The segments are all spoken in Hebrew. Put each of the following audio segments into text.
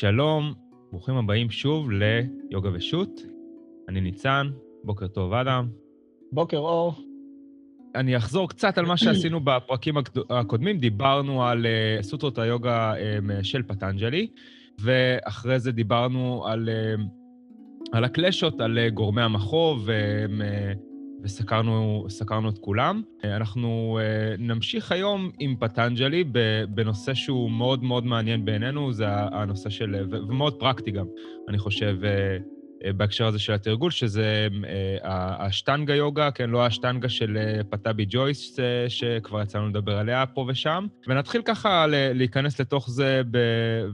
שלום, ברוכים הבאים שוב ליוגה ושות'. אני ניצן, בוקר טוב, אדם. בוקר אור. אני אחזור קצת על מה שעשינו בפרקים הקודמים. דיברנו על uh, סוטרות היוגה um, של פטנג'לי, ואחרי זה דיברנו על, uh, על הקלשות, על uh, גורמי המחוב, um, וסקרנו את כולם. אנחנו נמשיך היום עם פטנג'לי בנושא שהוא מאוד מאוד מעניין בעינינו, זה הנושא של, ומאוד פרקטי גם, אני חושב, אה, בהקשר הזה של התרגול, שזה אה, השטנגה יוגה, כן, לא השטנגה של אה, פטאבי ג'ויס, שכבר יצאנו לדבר עליה פה ושם. ונתחיל ככה להיכנס לתוך זה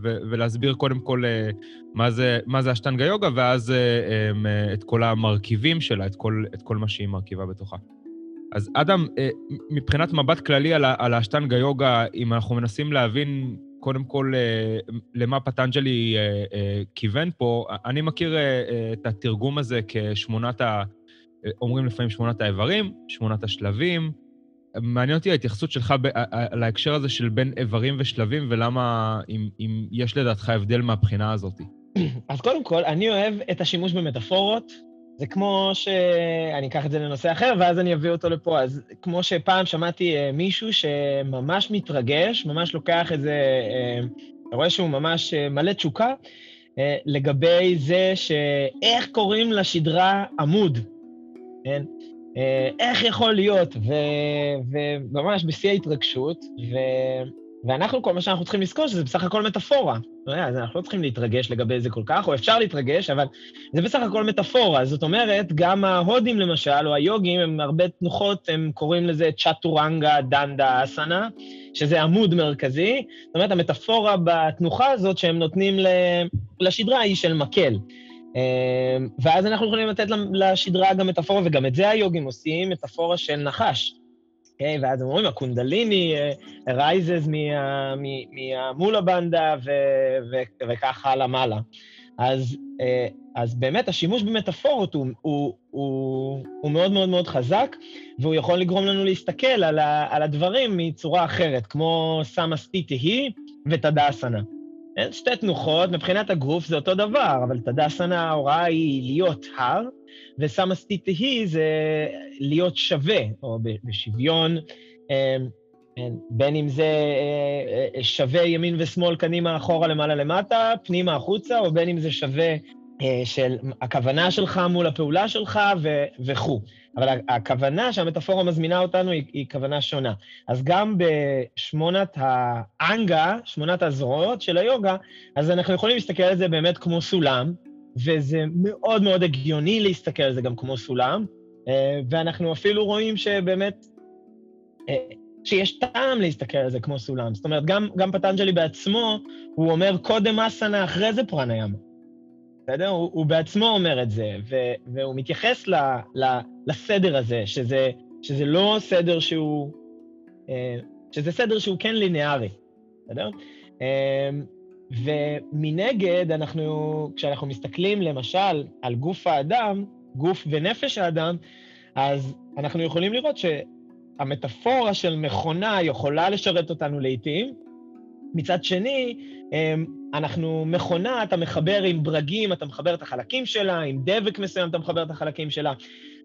ולהסביר קודם כל מה זה, מה זה השטנגה יוגה, ואז את כל המרכיבים שלה, את כל, את כל מה שהיא מרכיבה בתוכה. אז אדם, מבחינת מבט כללי על, על השטנגה יוגה, אם אנחנו מנסים להבין קודם כל, אה, למה פטנג'לי אה, אה, כיוון פה, אני מכיר את התרגום הזה כשמונת ה... אומרים לפעמים שמונת האיברים, שמונת השלבים. מעניין אותי ההתייחסות שלך להקשר הזה של בין איברים ושלבים, ולמה, אם, אם יש לדעתך הבדל מהבחינה הזאת. אז קודם כל, אני אוהב את השימוש במטאפורות. זה כמו ש... אני אקח את זה לנושא אחר, ואז אני אביא אותו לפה. אז כמו שפעם שמעתי אה, מישהו שממש מתרגש, ממש לוקח איזה... אה, רואה שהוא ממש אה, מלא תשוקה, לגבי זה שאיך קוראים לשדרה עמוד, כן? איך יכול להיות, ו... וממש בשיא ההתרגשות, ו... ואנחנו, כל מה שאנחנו צריכים לזכור, שזה בסך הכל מטאפורה. אז אנחנו לא צריכים להתרגש לגבי זה כל כך, או אפשר להתרגש, אבל זה בסך הכל מטאפורה. זאת אומרת, גם ההודים למשל, או היוגים, הם הרבה תנוחות, הם קוראים לזה צ'טורנגה דנדה אסנה, שזה עמוד מרכזי. זאת אומרת, המטאפורה בתנוחה הזאת שהם נותנים לשדרה היא של מקל. אמ, ואז אנחנו יכולים לתת לשדרה גם מטאפורה, וגם את זה היוגים עושים, מטאפורה של נחש. אוקיי? ואז אומרים, הקונדליני רייזז אה, מהמולה בנדה וכך הלאה מעלה. אז, אה, אז באמת השימוש במטאפורות הוא, הוא, הוא, הוא מאוד מאוד מאוד חזק, והוא יכול לגרום לנו להסתכל על, ה, על הדברים מצורה אחרת, כמו סמה סטיטי היא ותדאסנה. שתי תנוחות, מבחינת הגוף זה אותו דבר, אבל תדאסנה ההוראה היא להיות הר, וסמאסטיטי היא זה להיות שווה, או בשוויון, אמ, כן, בין אם זה אה, אה, שווה ימין ושמאל, קדימה, אחורה, למעלה, למטה, פנימה, החוצה, או בין אם זה שווה של הכוונה שלך מול הפעולה שלך וכו'. אבל הכוונה שהמטאפורה מזמינה אותנו היא, היא כוונה שונה. אז גם בשמונת האנגה, שמונת הזרועות של היוגה, אז אנחנו יכולים להסתכל על זה באמת כמו סולם, וזה מאוד מאוד הגיוני להסתכל על זה גם כמו סולם, אה, ואנחנו אפילו רואים שבאמת, אה, שיש טעם להסתכל על זה כמו סולם. זאת אומרת, גם, גם פטנג'לי בעצמו, הוא אומר קודם אסנה, אחרי זה פרניאמה. בסדר? הוא, הוא בעצמו אומר את זה, ו, והוא מתייחס ל, ל, לסדר הזה, שזה, שזה לא סדר שהוא... אה, שזה סדר שהוא כן ליניארי, בסדר? ומנגד, אנחנו, כשאנחנו מסתכלים למשל על גוף האדם, גוף ונפש האדם, אז אנחנו יכולים לראות שהמטאפורה של מכונה יכולה לשרת אותנו לעיתים. מצד שני, אמ, אנחנו מכונה, אתה מחבר עם ברגים, אתה מחבר את החלקים שלה, עם דבק מסוים אתה מחבר את החלקים שלה.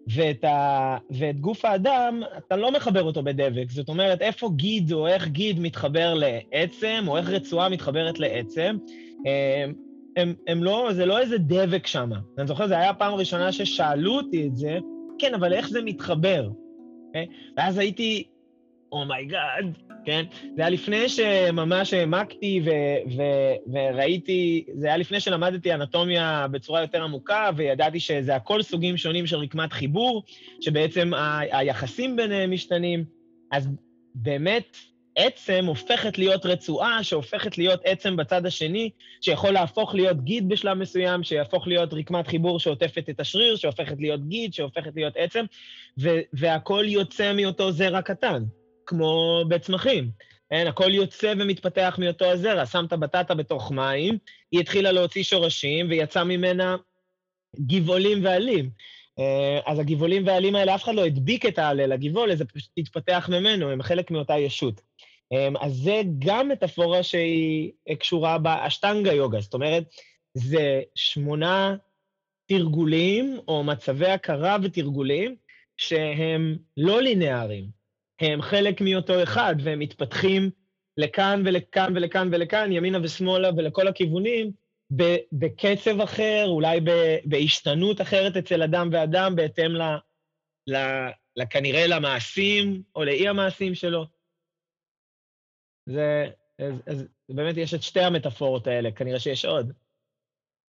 ואת, ה... ואת גוף האדם, אתה לא מחבר אותו בדבק. זאת אומרת, איפה גיד או איך גיד מתחבר לעצם, או איך רצועה מתחברת לעצם, הם, הם, הם לא, זה לא איזה דבק שם. אני זוכר, זו הייתה הפעם הראשונה ששאלו אותי את זה, כן, אבל איך זה מתחבר? Okay? אוקיי? ואז הייתי, oh my god, oh כן? זה היה לפני שממש העמקתי ו- ו- וראיתי, זה היה לפני שלמדתי אנטומיה בצורה יותר עמוקה, וידעתי שזה הכל סוגים שונים של רקמת חיבור, שבעצם ה- היחסים ביניהם משתנים. אז באמת, עצם הופכת להיות רצועה, שהופכת להיות עצם בצד השני, שיכול להפוך להיות גיד בשלב מסוים, שיהפוך להיות רקמת חיבור שעוטפת את השריר, שהופכת להיות גיד, שהופכת להיות עצם, ו- והכל יוצא מאותו זרע קטן. כמו בצמחים. אין, הכל יוצא ומתפתח מאותו הזרע. שמת בטטה בתוך מים, היא התחילה להוציא שורשים ויצא ממנה גבעולים ועלים. אה, אז הגבעולים והעלים האלה, אף אחד לא הדביק את העלה לגבעול, זה פשוט התפתח ממנו, הם חלק מאותה ישות. אמ, אז זה גם מטאפורה שהיא קשורה באשטנגה יוגה, זאת אומרת, זה שמונה תרגולים או מצבי הכרה ותרגולים שהם לא לינאריים, הם חלק מאותו אחד והם מתפתחים לכאן ולכאן ולכאן ולכאן, ימינה ושמאלה ולכל הכיוונים, בקצב אחר, אולי בהשתנות אחרת אצל אדם ואדם, בהתאם ל, ל, כנראה למעשים או לאי-המעשים שלו. זה, אז, אז באמת יש את שתי המטאפורות האלה, כנראה שיש עוד.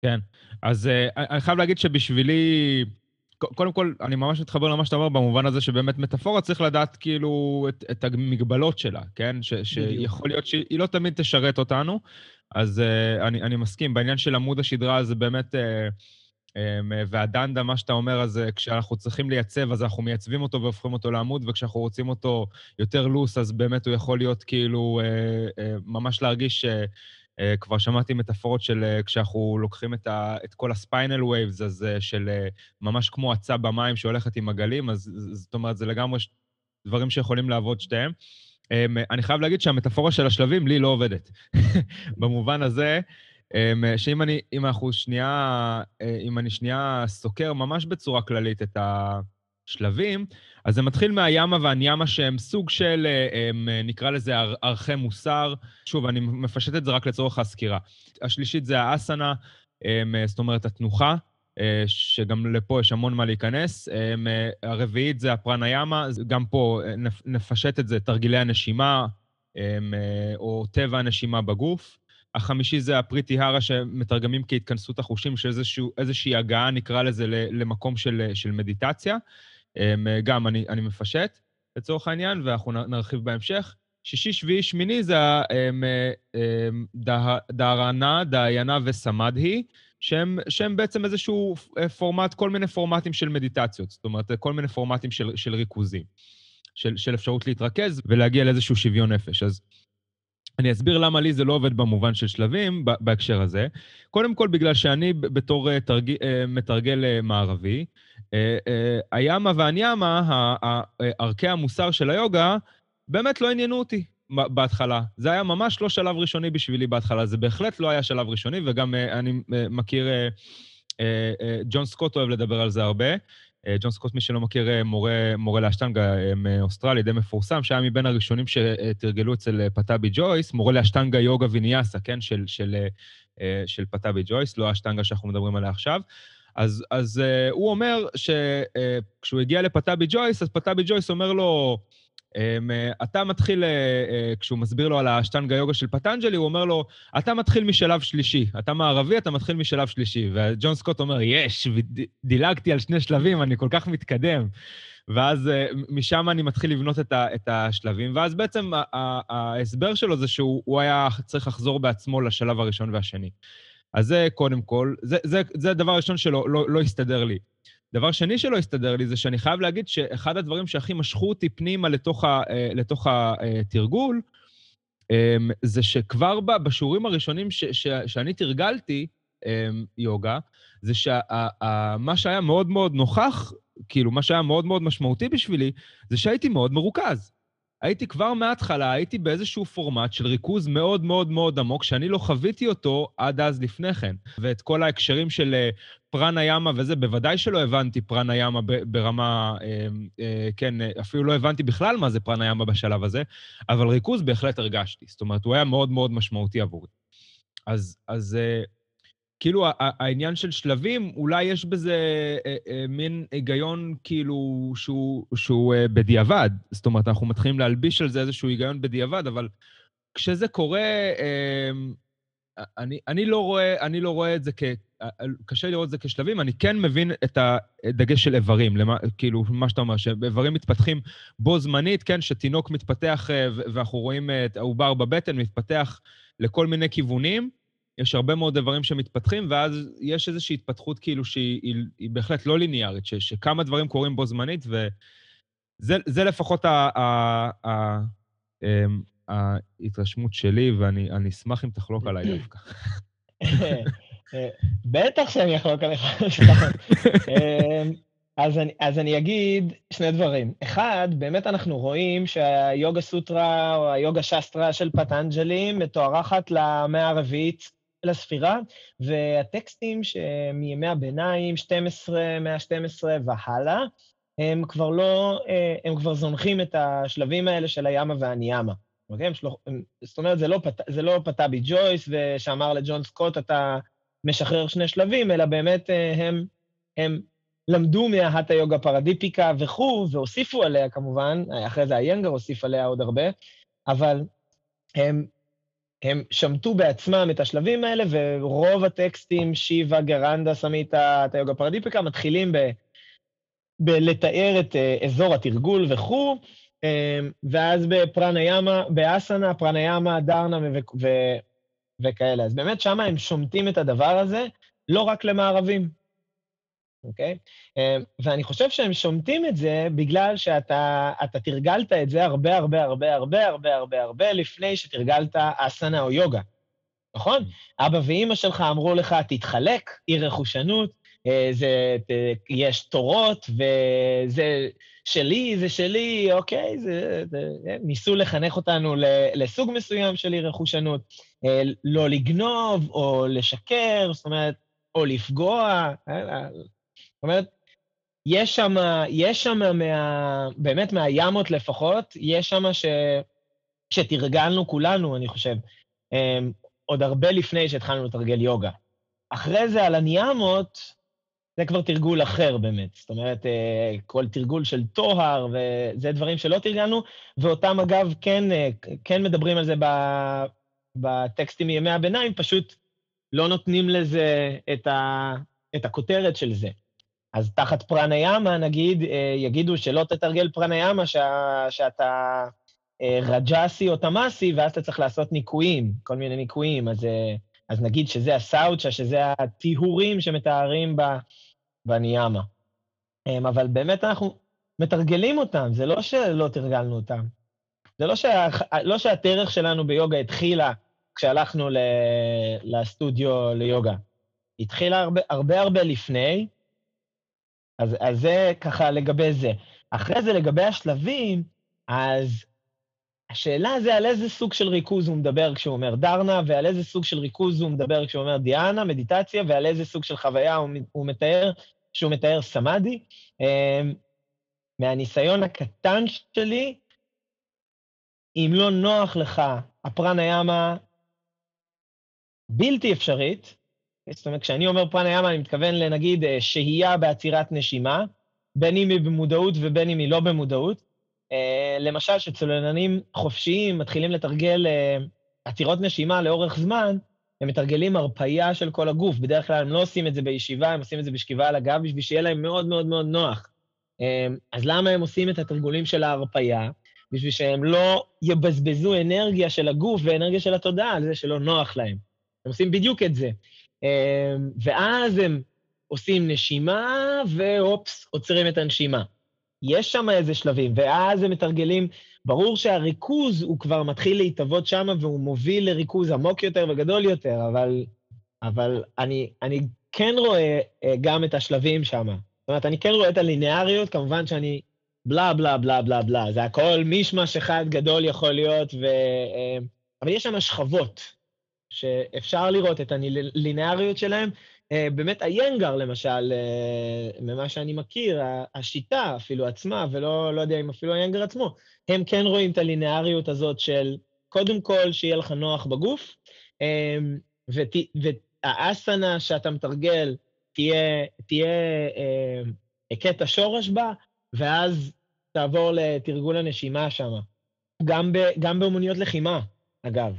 כן, אז uh, אני חייב להגיד שבשבילי, קודם כל, אני ממש מתחבר למה שאתה אומר, במובן הזה שבאמת מטאפורה צריך לדעת כאילו את, את המגבלות שלה, כן? ש, שיכול להיות שהיא לא תמיד תשרת אותנו, אז uh, אני, אני מסכים. בעניין של עמוד השדרה זה באמת... Uh, והדנדה, מה שאתה אומר, אז כשאנחנו צריכים לייצב, אז אנחנו מייצבים אותו והופכים אותו לעמוד, וכשאנחנו רוצים אותו יותר loose, אז באמת הוא יכול להיות כאילו, ממש להרגיש כבר שמעתי מטאפורות של uh, כשאנחנו לוקחים את, ה, את כל ה spinal waves, אז uh, של ממש כמו אצה במים שהולכת עם הגלים, אז זאת אומרת, זה לגמרי ש... דברים שיכולים לעבוד שתיהם. Um, אני חייב להגיד שהמטאפורה של השלבים לי לא עובדת. במובן הזה, um, שאם אני, אם אנחנו שנייה, אם אני שנייה סוקר ממש בצורה כללית את ה... שלבים, אז זה מתחיל מהימה והניאמה שהם סוג של, אה, הם, אה, נקרא לזה ערכי מוסר. שוב, אני מפשט את זה רק לצורך הסקירה. השלישית זה האסנה, הם, אה, זאת אומרת התנוחה, שגם לפה יש המון מה להיכנס. הרביעית זה הפרניאמה, גם פה נפשט את זה, תרגילי הנשימה, או טבע הנשימה בגוף. החמישי זה הפריטי הרה שמתרגמים כהתכנסות החושים, שאיזושהי הגעה, נקרא לזה, למקום של, של מדיטציה. אמ, גם אני, אני מפשט לצורך העניין, ואנחנו נרחיב בהמשך. שישי, שביעי, שמיני זה אמ, אמ, דהרנה, דהיינה וסמדהי, שהם, שהם בעצם איזשהו אה, פורמט, כל מיני פורמטים של מדיטציות, זאת אומרת, כל מיני פורמטים של, של ריכוזים, של, של אפשרות להתרכז ולהגיע לאיזשהו שוויון נפש. אז אני אסביר למה לי זה לא עובד במובן של שלבים בהקשר הזה. קודם כל, בגלל שאני בתור אה, תרג... אה, מתרגל מערבי, אה, אה, היאמה והניאמה, ערכי המוסר של היוגה, באמת לא עניינו אותי בהתחלה. זה היה ממש לא שלב ראשוני בשבילי בהתחלה, זה בהחלט לא היה שלב ראשוני, וגם אני מכיר, ג'ון סקוט אוהב לדבר על זה הרבה. ג'ון סקוט, מי שלא מכיר, מורה, מורה לאשטנגה מאוסטרלי, די מפורסם, שהיה מבין הראשונים שתרגלו אצל פטאבי ג'ויס, מורה לאשטנגה יוגה ויניאסה, כן, של, של, של פטאבי ג'ויס, לא האשטנגה שאנחנו מדברים עליה עכשיו. אז, אז הוא אומר שכשהוא הגיע לפטאבי ג'ויס, אז פטאבי ג'ויס אומר לו, אתה מתחיל, uh, uh, כשהוא מסביר לו על האשטנגה יוגה של פטנג'לי, הוא אומר לו, אתה מתחיל משלב שלישי. אתה מערבי, אתה מתחיל משלב שלישי. וג'ון סקוט אומר, יש, דילגתי על שני שלבים, אני כל כך מתקדם. ואז משם אני מתחיל לבנות את, ה, את השלבים, ואז בעצם ההסבר שלו זה שהוא היה צריך לחזור בעצמו לשלב הראשון והשני. אז זה קודם כל, זה, זה, זה הדבר הראשון שלא לא, לא הסתדר לי. דבר שני שלא הסתדר לי זה שאני חייב להגיד שאחד הדברים שהכי משכו אותי פנימה לתוך, ה, אה, לתוך התרגול, אמ, זה שכבר בשיעורים הראשונים ש, ש, שאני תרגלתי אמ, יוגה, זה שמה שהיה מאוד מאוד נוכח, כאילו, מה שהיה מאוד מאוד משמעותי בשבילי, זה שהייתי מאוד מרוכז. הייתי כבר מההתחלה, הייתי באיזשהו פורמט של ריכוז מאוד מאוד מאוד עמוק, שאני לא חוויתי אותו עד אז לפני כן. ואת כל ההקשרים של אה, פרנה ימה וזה, בוודאי שלא הבנתי פרנה ימה ברמה, אה, אה, כן, אפילו לא הבנתי בכלל מה זה פרנה ימה בשלב הזה, אבל ריכוז בהחלט הרגשתי. זאת אומרת, הוא היה מאוד מאוד משמעותי עבורי. אז, אז כאילו העניין של שלבים, אולי יש בזה אה, אה, מין היגיון כאילו שהוא, שהוא אה, בדיעבד. זאת אומרת, אנחנו מתחילים להלביש על זה איזשהו היגיון בדיעבד, אבל כשזה קורה, אה, אני, אני, לא רואה, אני לא רואה את זה כ... קשה לראות את זה כשלבים, אני כן מבין את הדגש של איברים, למה, כאילו, מה שאתה אומר, שאיברים מתפתחים בו זמנית, כן, שתינוק מתפתח, אה, ואנחנו רואים את העובר בבטן מתפתח לכל מיני כיוונים, יש הרבה מאוד איברים שמתפתחים, ואז יש איזושהי התפתחות כאילו שהיא היא, היא בהחלט לא ליניארית, ש, שכמה דברים קורים בו זמנית, וזה לפחות ה, ה, ה, ההתרשמות שלי, ואני אשמח אם תחלוק עליי דווקא. בטח שאני אחלוק עליך. אמ, אז אני, אז אני אגיד שני דברים. אחד, באמת אנחנו רואים שהיוגה סוטרה או היוגה שסטרה של פטנג'לי מתוארכת למאה הרביעית לספירה, והטקסטים שמימי הביניים, 12, 112 והלאה, הם כבר לא, אה, הם כבר זונחים את השלבים האלה של הימה והניאמה. אוקיי? שלוח, זאת אומרת, זה לא, פת, זה לא פטאבי ג'ויס ושאמר לג'ון סקוט, אתה משחרר שני שלבים, אלא באמת אה, הם, הם למדו מההטה יוגה פרדיפיקה וכו', והוסיפו עליה כמובן, אחרי זה איינגר הוסיף עליה עוד הרבה, אבל הם, הם שמטו בעצמם את השלבים האלה, ורוב הטקסטים, שיבה, גרנדה, סמיתה, הטה יוגה פרדיפיקה, מתחילים ב... בלתאר את uh, אזור התרגול וכו', ואז בפרנה ימה, באסנה, פרנה ימה, דרנה ו- ו- וכאלה. אז באמת שמה הם שומטים את הדבר הזה, לא רק למערבים, אוקיי? Um, ואני חושב שהם שומטים את זה בגלל שאתה תרגלת את זה הרבה הרבה הרבה הרבה הרבה הרבה הרבה לפני שתרגלת אסנה או יוגה, נכון? Mm. אבא ואימא שלך אמרו לך, תתחלק, אי רכושנות, זה, יש תורות, וזה שלי, זה שלי, אוקיי, זה, זה, ניסו לחנך אותנו לסוג מסוים של אי רכושנות, אה, לא לגנוב או לשקר, זאת אומרת, או לפגוע, אה, זאת אומרת, יש שם, יש שם מה, באמת מהימות לפחות, יש שם ש, שתרגלנו כולנו, אני חושב, עוד הרבה לפני שהתחלנו לתרגל יוגה. אחרי זה, על הניאמות, זה כבר תרגול אחר באמת. זאת אומרת, אה, כל תרגול של טוהר, וזה דברים שלא תרגלנו, ואותם, אגב, כן, אה, כן מדברים על זה בטקסטים מימי הביניים, פשוט לא נותנים לזה את, ה, את הכותרת של זה. אז תחת פרניאמה, נגיד, אה, יגידו שלא תתרגל פרניאמה, שה, שאתה רג'אסי או תמאסי, ואז אתה צריך לעשות ניקויים, כל מיני ניקויים. אז, אז נגיד שזה הסאוצ'ה, שזה הטיהורים שמתארים ב... והניאמה. אמ, אבל באמת אנחנו מתרגלים אותם, זה לא שלא תרגלנו אותם. זה לא, שה... לא שהדרך שלנו ביוגה התחילה כשהלכנו ל... לסטודיו ליוגה. התחילה הרבה הרבה, הרבה לפני, אז, אז זה ככה לגבי זה. אחרי זה, לגבי השלבים, אז השאלה זה על איזה סוג של ריכוז הוא מדבר כשהוא אומר דרנה, ועל איזה סוג של ריכוז הוא מדבר כשהוא אומר דיאנה, מדיטציה, ועל איזה סוג של חוויה הוא, הוא מתאר כשהוא מתאר סמאדי. אמ, מהניסיון הקטן שלי, אם לא נוח לך הפרנה ימה בלתי אפשרית, זאת אומרת, כשאני אומר פרנה ימה, אני מתכוון לנגיד אה, שהייה בעצירת נשימה, בין אם היא במודעות ובין אם היא לא במודעות. אה, למשל, שצוללנים חופשיים מתחילים לתרגל אה, עצירות נשימה לאורך זמן, הם מתרגלים הרפייה של כל הגוף. בדרך כלל הם לא עושים את זה בישיבה, הם עושים את זה בשכיבה על הגב בשביל שיהיה להם מאוד מאוד מאוד נוח. אמ, אז למה הם עושים את התרגולים של ההרפייה? בשביל שהם לא יבזבזו אנרגיה של הגוף ואנרגיה של התודעה על זה שלא נוח להם. הם עושים בדיוק את זה. ואז הם עושים נשימה, ואופס, עוצרים את הנשימה. יש שם איזה שלבים, ואז הם מתרגלים ברור שהריכוז הוא כבר מתחיל להתהוות שם והוא מוביל לריכוז עמוק יותר וגדול יותר, אבל, אבל אני, אני כן רואה אה, גם את השלבים שם. זאת אומרת, אני כן רואה את הלינאריות, כמובן שאני בלה בלה בלה בלה בלה, זה הכל מישמש אחד גדול יכול להיות, ו... אה, אבל יש שם שכבות שאפשר לראות את הלינאריות שלהם. אה, באמת איינגר, למשל, ממה שאני מכיר, השיטה אפילו עצמה, ולא לא יודע אם אפילו איינגר עצמו, הם כן רואים את הלינאריות הזאת של קודם כל שיהיה לך נוח בגוף, אמ, והאסנה שאתה מתרגל תהיה, תהיה אה, קטע שורש בה, ואז תעבור לתרגול הנשימה שם. גם, גם באמוניות לחימה, אגב.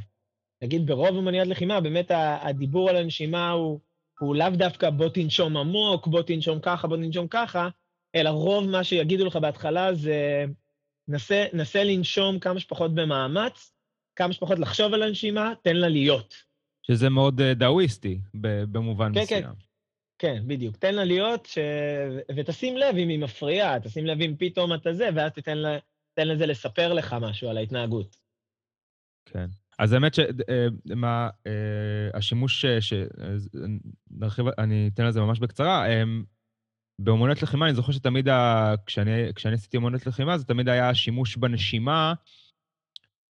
נגיד, ברוב אמוניות לחימה, באמת הדיבור על הנשימה הוא, הוא לאו דווקא בוא תנשום עמוק, בוא תנשום ככה, בוא תנשום ככה, אלא רוב מה שיגידו לך בהתחלה זה נסה, נסה לנשום כמה שפחות במאמץ, כמה שפחות לחשוב על הנשימה, תן לה להיות. שזה מאוד uh, דאוויסטי במובן כן, מסוים. כן, כן, בדיוק. תן לה להיות, ש... ותשים לב אם היא מפריעה, תשים לב אם פתאום אתה זה, ואז תיתן לה, תן לזה לספר לך משהו על ההתנהגות. כן. אז האמת שמה, אה, אה, השימוש, שנרחיב, אני אתן לזה ממש בקצרה, באמנות לחימה, אני זוכר שתמיד, ה... כשאני, כשאני עשיתי אמנות לחימה, זה תמיד היה שימוש בנשימה,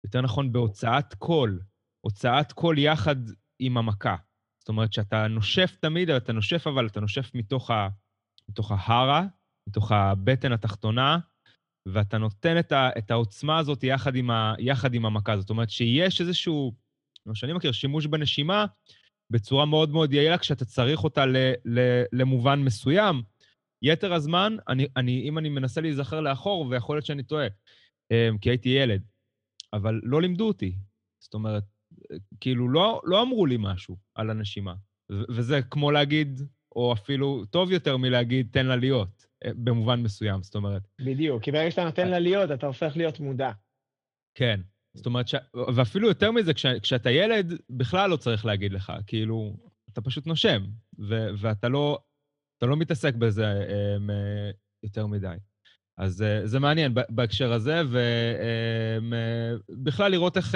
יותר נכון, בהוצאת קול. הוצאת קול יחד עם המכה. זאת אומרת שאתה נושף תמיד, אתה נושף, אבל אתה נושף מתוך, ה... מתוך ההרה, מתוך הבטן התחתונה, ואתה נותן את, ה... את העוצמה הזאת יחד עם, ה... יחד עם המכה. זאת אומרת שיש איזשהו, כמו שאני מכיר, שימוש בנשימה בצורה מאוד מאוד יעילה כשאתה צריך אותה ל... ל... למובן מסוים. יתר הזמן, אני, אני, אם אני מנסה להיזכר לאחור, ויכול להיות שאני טועה, אמ, כי הייתי ילד, אבל לא לימדו אותי. זאת אומרת, כאילו, לא, לא אמרו לי משהו על הנשימה. וזה כמו להגיד, או אפילו טוב יותר מלהגיד, תן לה להיות, במובן מסוים, זאת אומרת. בדיוק, כי ברגע שאתה נותן לה להיות, אתה הופך להיות מודע. כן. זאת אומרת, ש... ואפילו יותר מזה, כש... כשאתה ילד, בכלל לא צריך להגיד לך, כאילו, אתה פשוט נושם, ו... ואתה לא, אתה לא מתעסק בזה um, יותר מדי. אז זה מעניין בהקשר הזה, ובכלל לראות איך,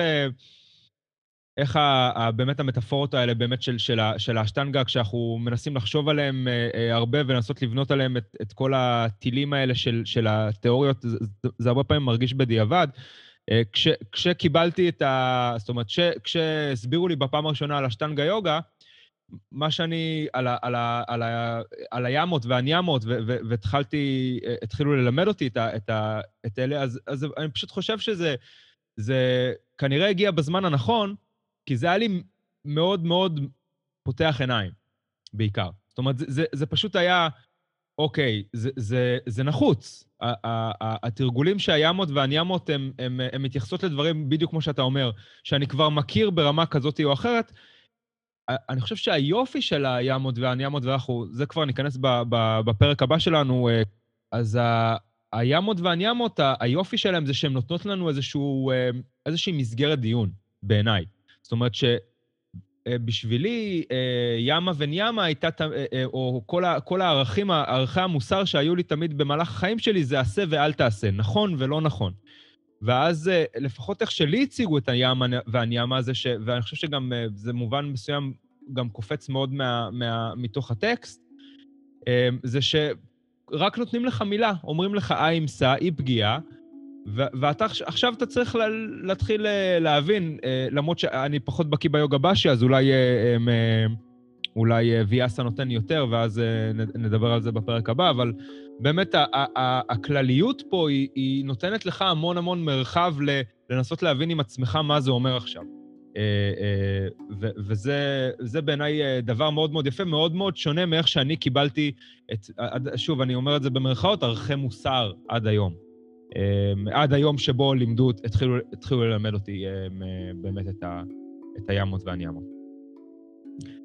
איך ה, ה, באמת המטאפורות האלה באמת של, של, של האשטנגה, כשאנחנו מנסים לחשוב עליהם uh, הרבה ולנסות לבנות עליהם את, את כל הטילים האלה של, של התיאוריות, זה, זה הרבה פעמים מרגיש בדיעבד. Uh, כש, כשקיבלתי את ה... זאת אומרת, כשהסבירו לי בפעם הראשונה על אשטנגה יוגה, מה שאני, על, ה, על, ה, על, ה, על הימות והניאמות, והתחלתי, התחילו ללמד אותי את, ה, את, ה, את אלה, אז, אז אני פשוט חושב שזה זה כנראה הגיע בזמן הנכון, כי זה היה לי מאוד מאוד פותח עיניים, בעיקר. זאת אומרת, זה, זה, זה פשוט היה, אוקיי, זה, זה, זה נחוץ. התרגולים שהימות והניאמות, הן מתייחסות לדברים בדיוק כמו שאתה אומר, שאני כבר מכיר ברמה כזאת או אחרת, אני חושב שהיופי של הימות והניאמות, ואנחנו, זה כבר ניכנס בפרק הבא שלנו, אה, אז ה, הימות והניאמות, היופי שלהם זה שהן נותנות לנו איזשהו, אה, איזושהי מסגרת דיון, בעיניי. זאת אומרת שבשבילי, אה, ימה וניאמה הייתה, או כל, כל הערכים, ערכי המוסר שהיו לי תמיד במהלך החיים שלי, זה עשה ואל תעשה, נכון ולא נכון. ואז אה, לפחות איך שלי הציגו את הים והניאמה הזה, ש... ואני חושב שגם אה, זה מובן מסוים גם קופץ מאוד מה... מה... מתוך הטקסט, אה, זה שרק נותנים לך מילה, אומרים לך אי אמסה, אי פגיעה, ואתה עכשיו אתה צריך לה- להתחיל להבין, למרות שאני פחות בקיא ביוגה באשי, אז אולי, אולי ויאסה נותן יותר, ואז נדבר על זה בפרק הבא, אבל באמת הכלליות פה היא, היא נותנת לך המון המון מרחב לנסות להבין עם עצמך מה זה אומר עכשיו. אה, אה, וזה בעיניי אה, דבר מאוד מאוד יפה, מאוד מאוד שונה מאיך שאני קיבלתי את, שוב, אני אומר את זה במרכאות, ערכי מוסר עד היום. עד היום שבו לימדו, התחילו, התחילו ללמד אותי באמת את, ה, את הימות והניאמות.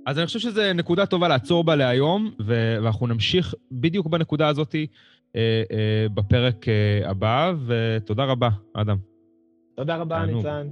אז אני חושב שזו נקודה טובה לעצור בה להיום, ואנחנו נמשיך בדיוק בנקודה הזאת אה, אה, בפרק אה, הבא, ותודה רבה, אדם. תודה רבה, ניצן.